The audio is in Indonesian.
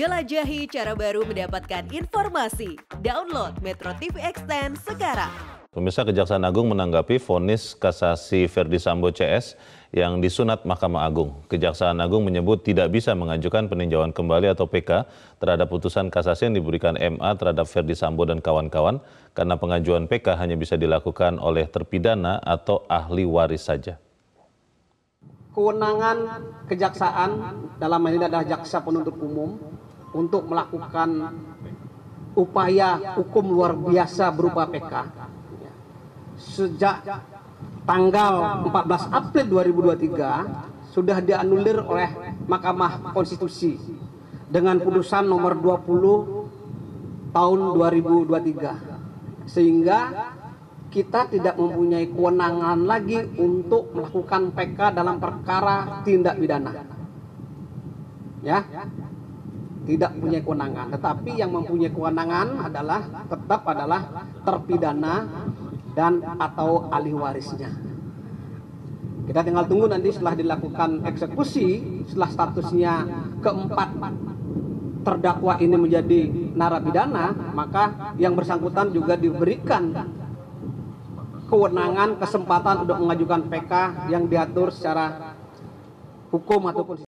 Jelajahi cara baru mendapatkan informasi. Download Metro TV Extend sekarang. Pemirsa Kejaksaan Agung menanggapi vonis kasasi Verdi Sambo CS yang disunat Mahkamah Agung. Kejaksaan Agung menyebut tidak bisa mengajukan peninjauan kembali atau PK terhadap putusan kasasi yang diberikan MA terhadap Verdi Sambo dan kawan-kawan karena pengajuan PK hanya bisa dilakukan oleh terpidana atau ahli waris saja kewenangan kejaksaan dalam hal ini adalah jaksa penuntut umum untuk melakukan upaya hukum luar biasa berupa PK sejak tanggal 14 April 2023 sudah dianulir oleh Mahkamah Konstitusi dengan putusan nomor 20 tahun 2023 sehingga kita tidak mempunyai kewenangan lagi untuk melakukan PK dalam perkara tindak pidana. Ya, tidak punya kewenangan. Tetapi yang mempunyai kewenangan adalah tetap adalah terpidana dan atau ahli warisnya. Kita tinggal tunggu nanti setelah dilakukan eksekusi, setelah statusnya keempat terdakwa ini menjadi narapidana, maka yang bersangkutan juga diberikan kewenangan kesempatan untuk mengajukan PK yang diatur secara hukum ataupun